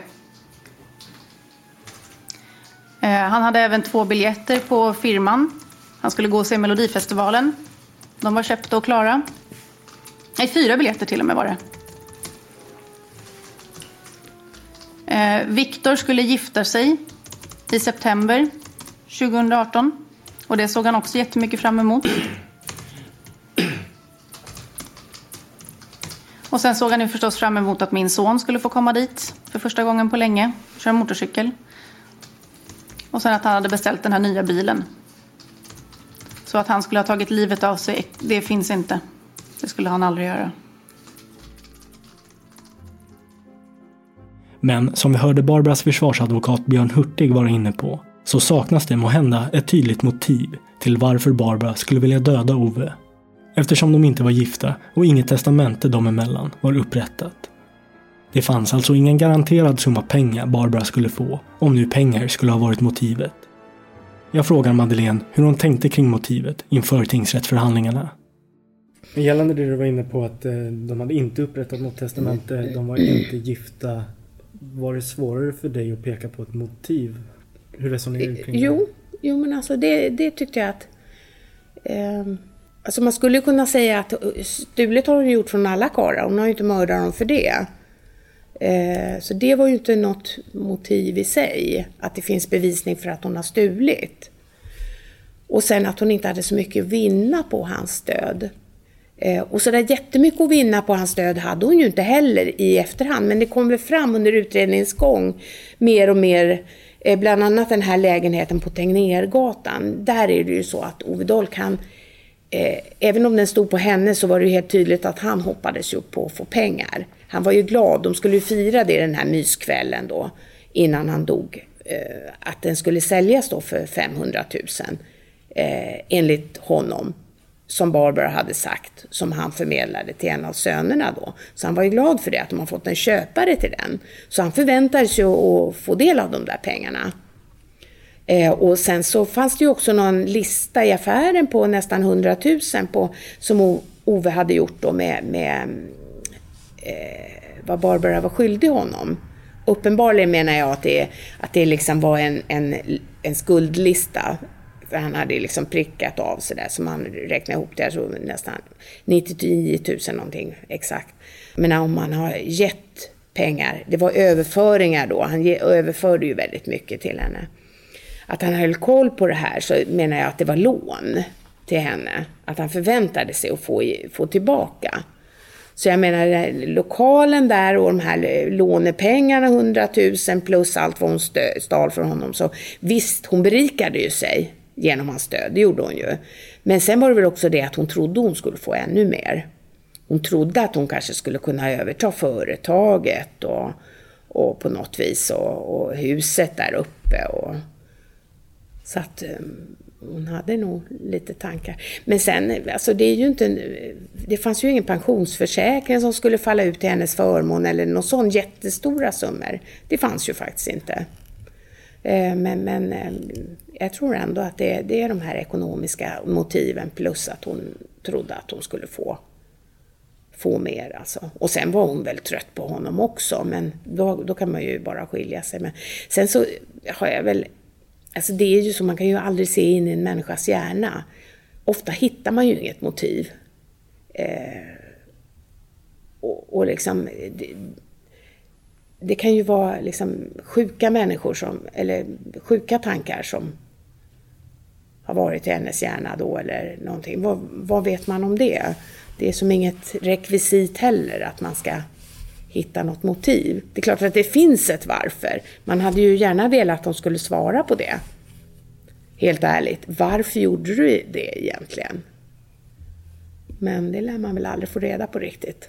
Eh, han hade även två biljetter på firman. Han skulle gå och se Melodifestivalen. De var köpta och klara. Nej, fyra biljetter till och med var det. Eh, Viktor skulle gifta sig i september 2018. Och det såg han också jättemycket fram emot. Och sen såg han ju förstås fram emot att min son skulle få komma dit för första gången på länge, köra motorcykel. Och sen att han hade beställt den här nya bilen. Så att han skulle ha tagit livet av sig, det finns inte. Det skulle han aldrig göra. Men som vi hörde Barbaras försvarsadvokat Björn Hurtig vara inne på så saknas det måhända ett tydligt motiv till varför Barbara skulle vilja döda Ove eftersom de inte var gifta och inget testamente dem emellan var upprättat. Det fanns alltså ingen garanterad summa pengar Barbara skulle få, om nu pengar skulle ha varit motivet. Jag frågar Madeleine hur hon tänkte kring motivet inför tingsrättsförhandlingarna. Gällande det du var inne på att eh, de hade inte upprättat något testamente, de var inte gifta. Var det svårare för dig att peka på ett motiv? Hur resonerar du kring det? Jo, jo men alltså det, det tyckte jag att... Eh, Alltså man skulle kunna säga att stulet har hon gjort från alla karlar. Hon har ju inte mördat dem för det. Eh, så det var ju inte något motiv i sig, att det finns bevisning för att hon har stulit. Och sen att hon inte hade så mycket att vinna på hans död. Eh, och sådär jättemycket att vinna på hans död hade hon ju inte heller i efterhand, men det kom väl fram under utredningens gång mer och mer eh, Bland annat den här lägenheten på Tegnérgatan. Där är det ju så att Ove Dolk, han eh, även om den stod på henne så var det ju helt tydligt att han hoppades ju på att få pengar. Han var ju glad, de skulle ju fira det den här myskvällen då, innan han dog. Eh, att den skulle säljas då för 500 000, eh, enligt honom. Som Barbara hade sagt, som han förmedlade till en av sönerna då. Så han var ju glad för det, att de har fått en köpare till den. Så han förväntade sig att få del av de där pengarna. Eh, och sen så fanns det ju också någon lista i affären på nästan 100 000 på, som Ove hade gjort då med, med eh, vad Barbara var skyldig honom. Uppenbarligen menar jag att det, att det liksom var en, en, en skuldlista. För han hade liksom prickat av sådär, så man räknade ihop det, så nästan 99 000 någonting exakt. Men om man har gett pengar, det var överföringar då, han överförde ju väldigt mycket till henne att han höll koll på det här så menar jag att det var lån till henne. Att han förväntade sig att få, få tillbaka. Så jag menar lokalen där och de här lånepengarna, 100 000 plus allt vad hon stal från honom. Så visst, hon berikade ju sig genom hans stöd, det gjorde hon ju. Men sen var det väl också det att hon trodde hon skulle få ännu mer. Hon trodde att hon kanske skulle kunna överta företaget och, och på något vis och, och huset där uppe. Och, så att ehm, hon hade nog lite tankar. Men sen, alltså det är ju inte, det fanns ju ingen pensionsförsäkring som skulle falla ut till hennes förmån eller någon sån jättestora summor. Det fanns ju faktiskt inte. Eh, men, men ehm, jag tror ändå att det, det är de här ekonomiska motiven plus att hon trodde att hon skulle få få mer alltså. Och sen var hon väl trött på honom också, men då, då kan man ju bara skilja sig. Men sen så har jag väl, alltså det är ju så, man kan ju aldrig se in i en människas hjärna. Ofta hittar man ju inget motiv. Eh, och, och liksom, det, det, kan ju vara liksom sjuka människor som, eller sjuka tankar som har varit i hennes hjärna då eller någonting. Vad, vad vet man om det? det är som inget rekvisit heller att man ska hitta något motiv. Det är klart att det finns ett varför. Man hade ju gärna velat att de skulle svara på det. Helt ärligt, varför gjorde du det egentligen? Men det lär man väl aldrig få reda på riktigt.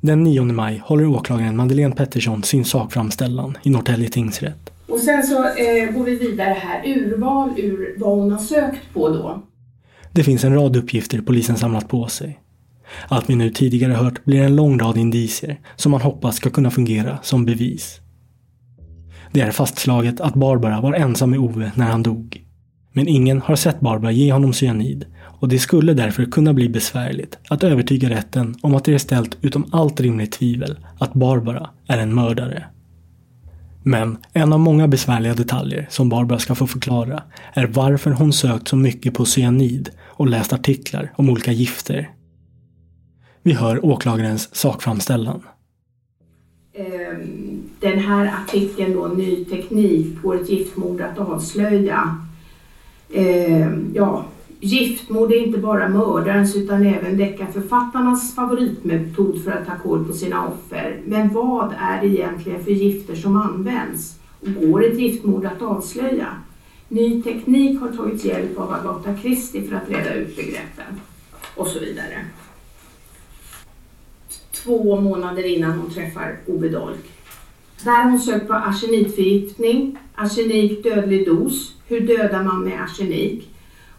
Den 9 maj håller åklagaren Madeleine Pettersson sin sakframställan i Norrtälje tingsrätt. Och sen så eh, går vi vidare här. Urval ur vad hon har sökt på då. Det finns en rad uppgifter polisen samlat på sig. Allt vi nu tidigare hört blir en lång rad indicier som man hoppas ska kunna fungera som bevis. Det är fastslaget att Barbara var ensam med Ove när han dog. Men ingen har sett Barbara ge honom cyanid och det skulle därför kunna bli besvärligt att övertyga rätten om att det är ställt utom allt rimligt tvivel att Barbara är en mördare. Men en av många besvärliga detaljer som Barbara ska få förklara är varför hon sökt så mycket på cyanid och läst artiklar om olika gifter. Vi hör åklagarens sakframställan. Ehm, den här artikeln då, Ny teknik på ett giftmord att avslöja. Ehm, ja, Giftmord är inte bara mördarens utan även deckarförfattarnas favoritmetod för att ta koll på sina offer. Men vad är det egentligen för gifter som används? Och går ett giftmord att avslöja? Ny teknik har tagit hjälp av Agatha Christie för att reda ut begreppen. Och så vidare. Två månader innan hon träffar Ove Dolk. Där har hon sökt på arsenikförgiftning, arsenik dödlig dos, hur dödar man med arsenik?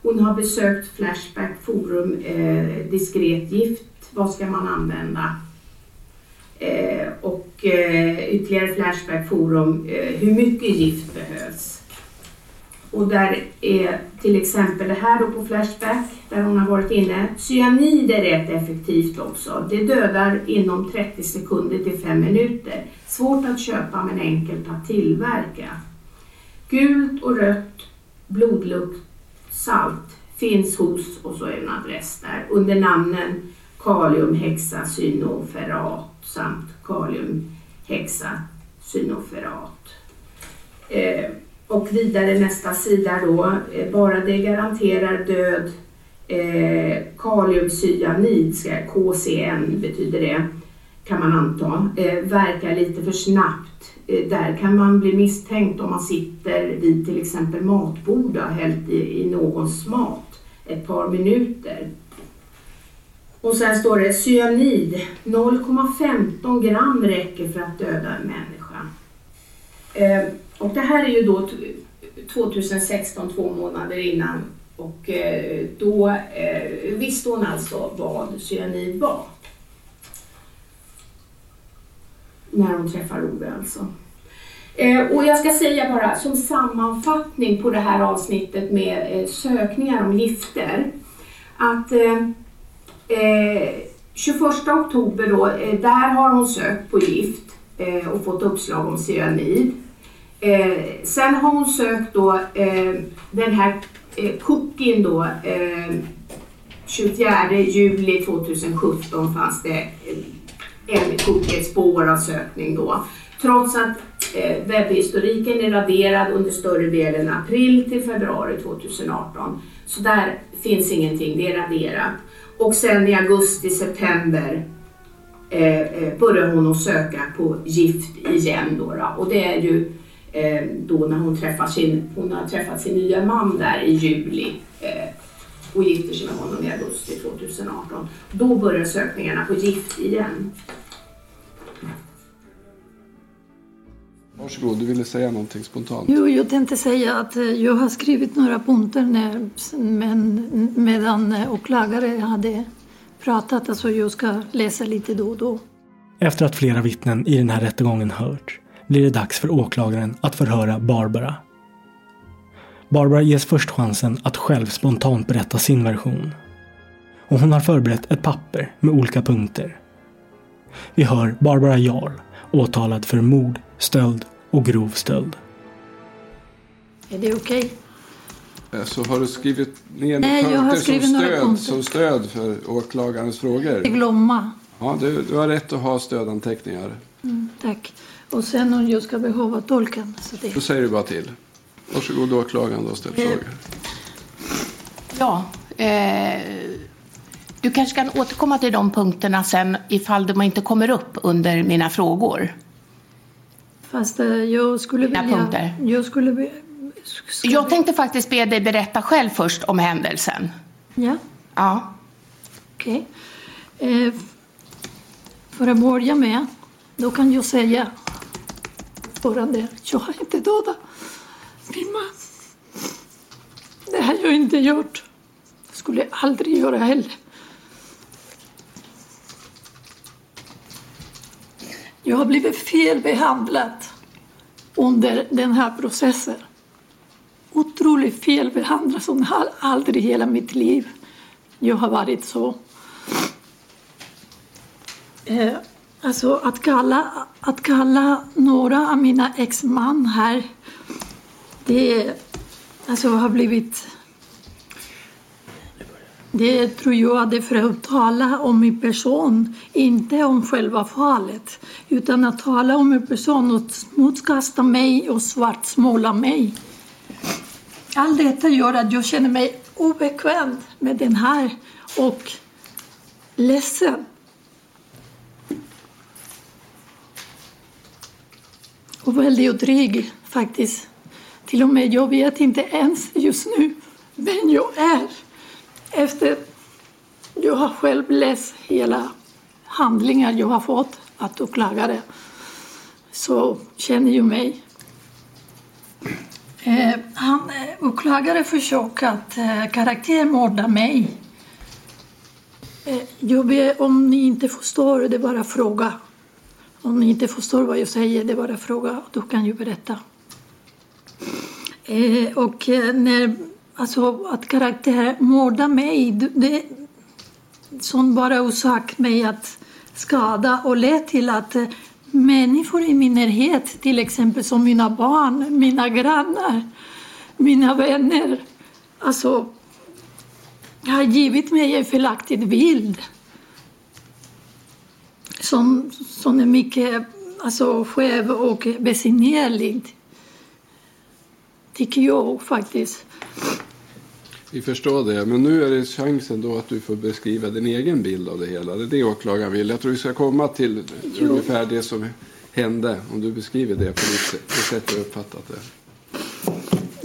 Hon har besökt Flashback Forum, eh, diskret gift, vad ska man använda? Eh, och eh, ytterligare Flashback Forum, eh, hur mycket gift behövs? Och där är till exempel det här då på Flashback, där hon har varit inne. Cyanid är rätt effektivt också. Det dödar inom 30 sekunder till 5 minuter. Svårt att köpa men enkelt att tillverka. Gult och rött blodlukt salt finns hos, och så är en adress där, under namnen kaliumhexacynoferat samt kaliumhexacynoferat. Eh, och vidare nästa sida då, eh, bara det garanterar död eh, kaliumcyanid, KCN betyder det, kan man anta, eh, verkar lite för snabbt Eh, där kan man bli misstänkt om man sitter vid till exempel matbord och hällt i, i någons mat ett par minuter. Och sen står det cyanid, 0,15 gram räcker för att döda en människa. Eh, och det här är ju då 2016, två månader innan och eh, då eh, visste hon alltså vad cyanid var. när hon träffar Ove alltså. Eh, och jag ska säga bara som sammanfattning på det här avsnittet med sökningar om gifter att eh, 21 oktober då, där har hon sökt på gift och fått uppslag om cyanid. Eh, sen har hon sökt då eh, den här eh, cookien då eh, 24 juli 2017 fanns det en ett spår av sökning då. Trots att eh, webbhistoriken är raderad under större delen april till februari 2018. Så där finns ingenting, det är raderat. Och sen i augusti, september eh, eh, börjar hon att söka på gift igen. Då, då. Och det är ju då när hon, träffar sin, hon har träffat sin nya man där i juli eh, och gifter sig med honom i augusti 2018. Då börjar sökningarna på gift igen. Varsågod, du ville säga någonting spontant. Jo, jag tänkte säga att eh, jag har skrivit några punkter när, men, medan eh, åklagare hade pratat. Alltså jag ska läsa lite då och då. Efter att flera vittnen i den här rättegången hört blir det dags för åklagaren att förhöra Barbara. Barbara ges först chansen att själv spontant berätta sin version. Och hon har förberett ett papper med olika punkter. Vi hör Barbara Jarl, åtalad för mord, stöld och grov stöld. Är det okej? Eh, Så har du skrivit ner Nej, några jag har punkter som skrivit några stöd, punkter. som stöd för åklagarens frågor? Inte glömma. Ja, du, du har rätt att ha stödanteckningar. Mm, tack. Och sen om jag ska behöva tolken. Så det. Då säger du bara till. Varsågod åklagaren och ställ Eh. frågor. Ja, eh, du kanske kan återkomma till de punkterna sen ifall de inte kommer upp under mina frågor. Fast eh, jag skulle Mina vilja... punkter. Jag skulle... be- Jag tänkte faktiskt be dig berätta själv först om händelsen. Ja, Ja. okej. Eh, för att börja med, då kan jag säga fortfarande, jag har inte dödat min man. Det har jag inte gjort. Det skulle jag aldrig göra heller. Jag har blivit felbehandlad under den här processen. Otroligt felbehandlad som har aldrig i hela mitt liv jag har varit så. Eh, Alltså att kalla, att kalla några av mina exman här, det alltså, har blivit... Det tror jag är för att tala om min person, inte om själva fallet. Utan att tala om min person och smutskasta mig och svartsmåla mig. Allt detta gör att jag känner mig obekväm med den här och ledsen. Och väldigt dryg faktiskt. Till och med jag vet inte ens just nu vem jag är. Efter jag har själv läst hela handlingar jag har fått att åklagare så känner jag mig Eh, han, eh, åklagare försöker att eh, karaktärmorda mig. Eh, jag ber, om ni inte förstår, det är bara fråga. Om ni inte förstår vad jag säger, det är bara fråga. Då kan jag berätta. Eh, och eh, när, alltså att karaktärmörda mig, det, som bara orsak mig att skada och led till att eh, människor i min närhet, till exempel som mina barn, mina grannar, mina vänner, alltså har givit mig en felaktig bild som, som är mycket alltså, skev och besynnerlig. Tycker jag faktiskt. Vi förstår det, men nu är det chansen då att du får beskriva din egen bild av det hela. Det är det åklagaren vill. Jag tror vi ska komma till Jo. ungefär det som hände. Om du beskriver det på det sätt du uppfattat det.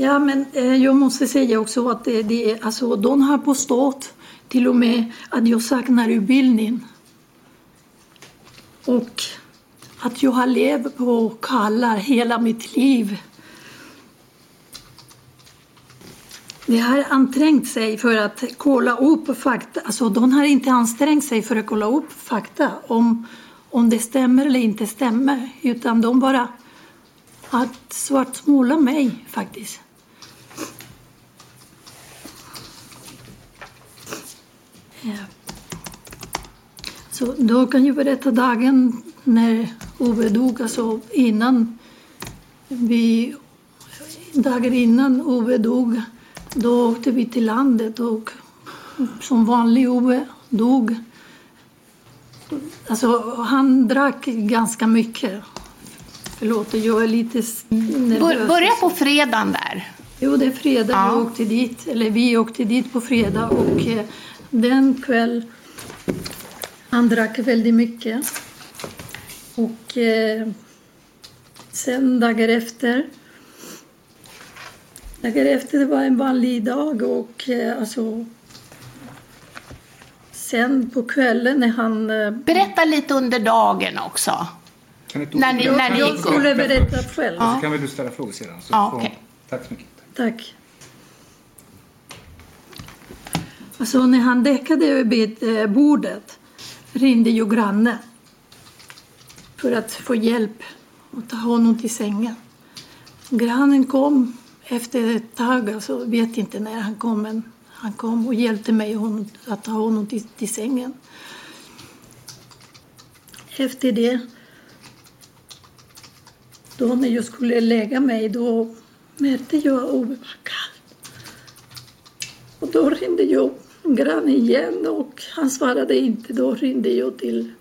Ja, men eh, jag måste säga också att det, det, är- alltså, de har påstått till och med att jag saknar utbildning. Och att jag har levt på kallar hela mitt liv. De har ansträngt sig för att kolla upp fakta. Alltså, de har inte ansträngt sig för att kolla upp fakta om, om det stämmer eller inte stämmer. Utan de bara att svartmåla mig faktiskt. Yeah. Så då kan jag berätta dagen när Ove dog, alltså innan vi, dagen innan Ove dog, då åkte vi till landet och som vanlig Ove dog. Alltså han drack ganska mycket Förlåt, jag är lite nervös. Börja på fredagen där. Jo, det är fredag. Ja. Vi åkte dit, eller vi åkte dit på fredag och eh, den kväll han drack väldigt mycket. Och eh, sen dagar efter dagar efter det var en vanlig dag och eh, alltså sen på kvällen när han... Eh, Berätta lite under dagen också. Kan du När ni, när ni jag skulle berätta själv. Så kan väl du ställa frågor sedan. Så Ja, okej. Tack så mycket. Tack. Alltså när han däckade över eh, bordet ringde ju grannen för att få hjälp och ta honom till sängen. Grannen kom efter ett tag, alltså vet inte när han kom, men han kom och hjälpte mig honom, att ta honom till, till sängen. Efter det, då när jag skulle lägga mig, då märkte jag att det var kallt. Och då ringde jag grannen igen och han svarade inte. Då ringde jag till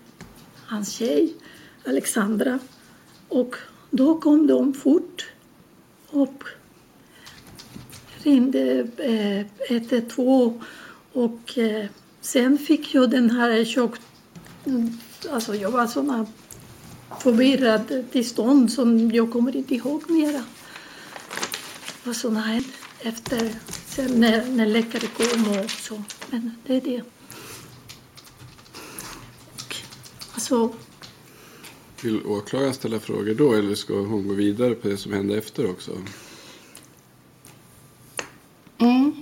hans tjej, Alexandra. Och då kom de fort och ringde eh, 112 och eh, sen fick jag den här chock... Alltså jag var såna förvirrad tillstånd som jag kommer inte ihåg mera. Vad som hände efter, sen när, när läkare kom och så. Men det är det. Och, alltså, Vill åklagaren ställa frågor då eller ska hon gå vidare på det som hände efter också? Mm.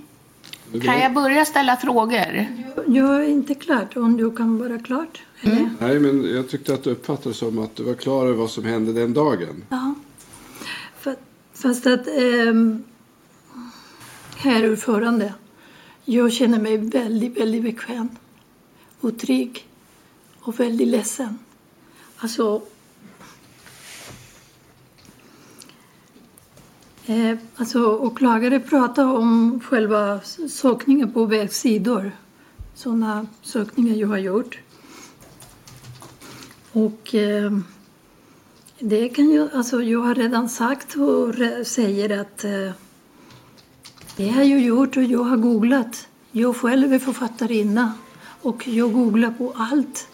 Kan jag börja ställa frågor? jag är inte klart om du kan vara klart. Eller? Nej, men jag tyckte att det uppfattades som att du var klar över vad som hände den dagen. Ja. Fast att ähm, herr ordförande, jag känner mig väldigt, väldigt bekväm och trygg och väldigt ledsen. Alltså, eh, alltså åklagare pratar om själva sökningen på webbsidor. Sådana sökningar jag har gjort. Och eh, det kan ju, alltså jag har redan sagt och säger att eh, det har jag gjort och jag har googlat. Jag själv är författarinna och jag googlar på allt.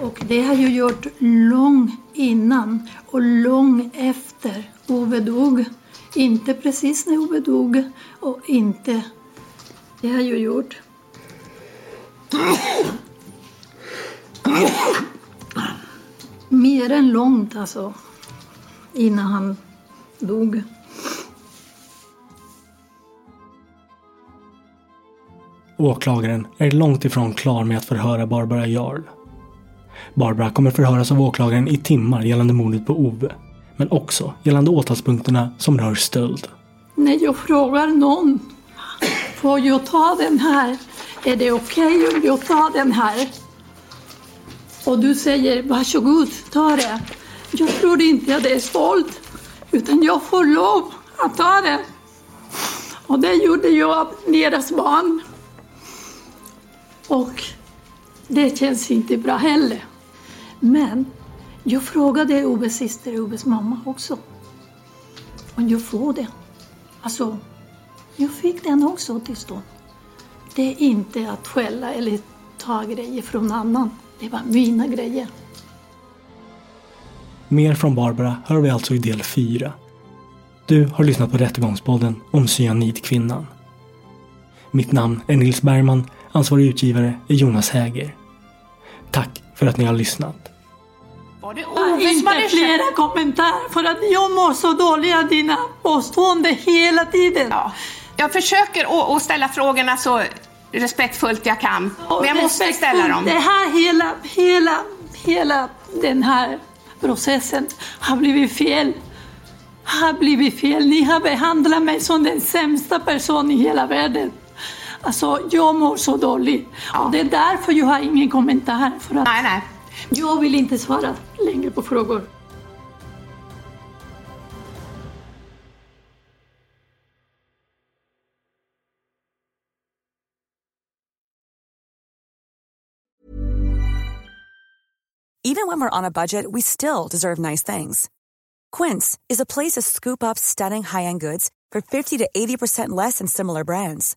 Och det har jag gjort långt innan och långt efter Ove dog. Inte precis när Ove dog och inte... Det har jag gjort. Mer än långt alltså. Innan han dog. Åklagaren är långt ifrån klar med att förhöra Barbara Jarl. Barbara kommer förhöras av åklagaren i timmar gällande mordet på Ove. Men också gällande åtalspunkterna som rör stöld. När jag frågar någon, får jag ta den här? Är det okej om jag tar den här? Och du säger varsågod, ta det. Jag tror inte att det är stolt, utan jag får lov att ta det. Och det gjorde jag av deras barn. Och det känns inte bra heller. Men jag frågade Oves syster, och Oves mamma också. Om jag får det. Alltså, jag fick den också till stånd. Det är inte att skälla eller ta grejer från annan. Det var mina grejer. Mer från Barbara hör vi alltså i del 4. Du har lyssnat på Rättegångspodden om cyanidkvinnan. Mitt namn är Nils Bergman, ansvarig utgivare är Jonas Häger. Tack för att ni har lyssnat. Var det Ove som inte hade flera kommentarer för att jag mår så dåligt av dina påståenden hela tiden. Ja. Jag försöker att ställa frågorna så respektfullt jag kan. Men jag måste ställa dem. Det här hela, hela, hela den här processen har blivit fel. Har blivit fel. Ni har behandlat mig som den sämsta personen i hela världen. Alltså, jag mår så dåligt. Och det är därför jag har ingen kommentar. För att nej, nej. Jag vill inte svara längre på frågor. Even when we're on a budget, we still deserve nice things. Quince is a place to scoop up stunning high-end goods for 50 to 80% less than similar brands.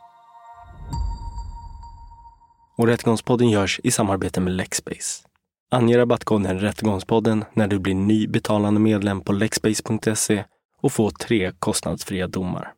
Och Rättegångspodden görs i samarbete med Lexbase. Ange rabattkoden Rättegångspodden när du blir ny betalande medlem på lexbase.se och få tre kostnadsfria domar.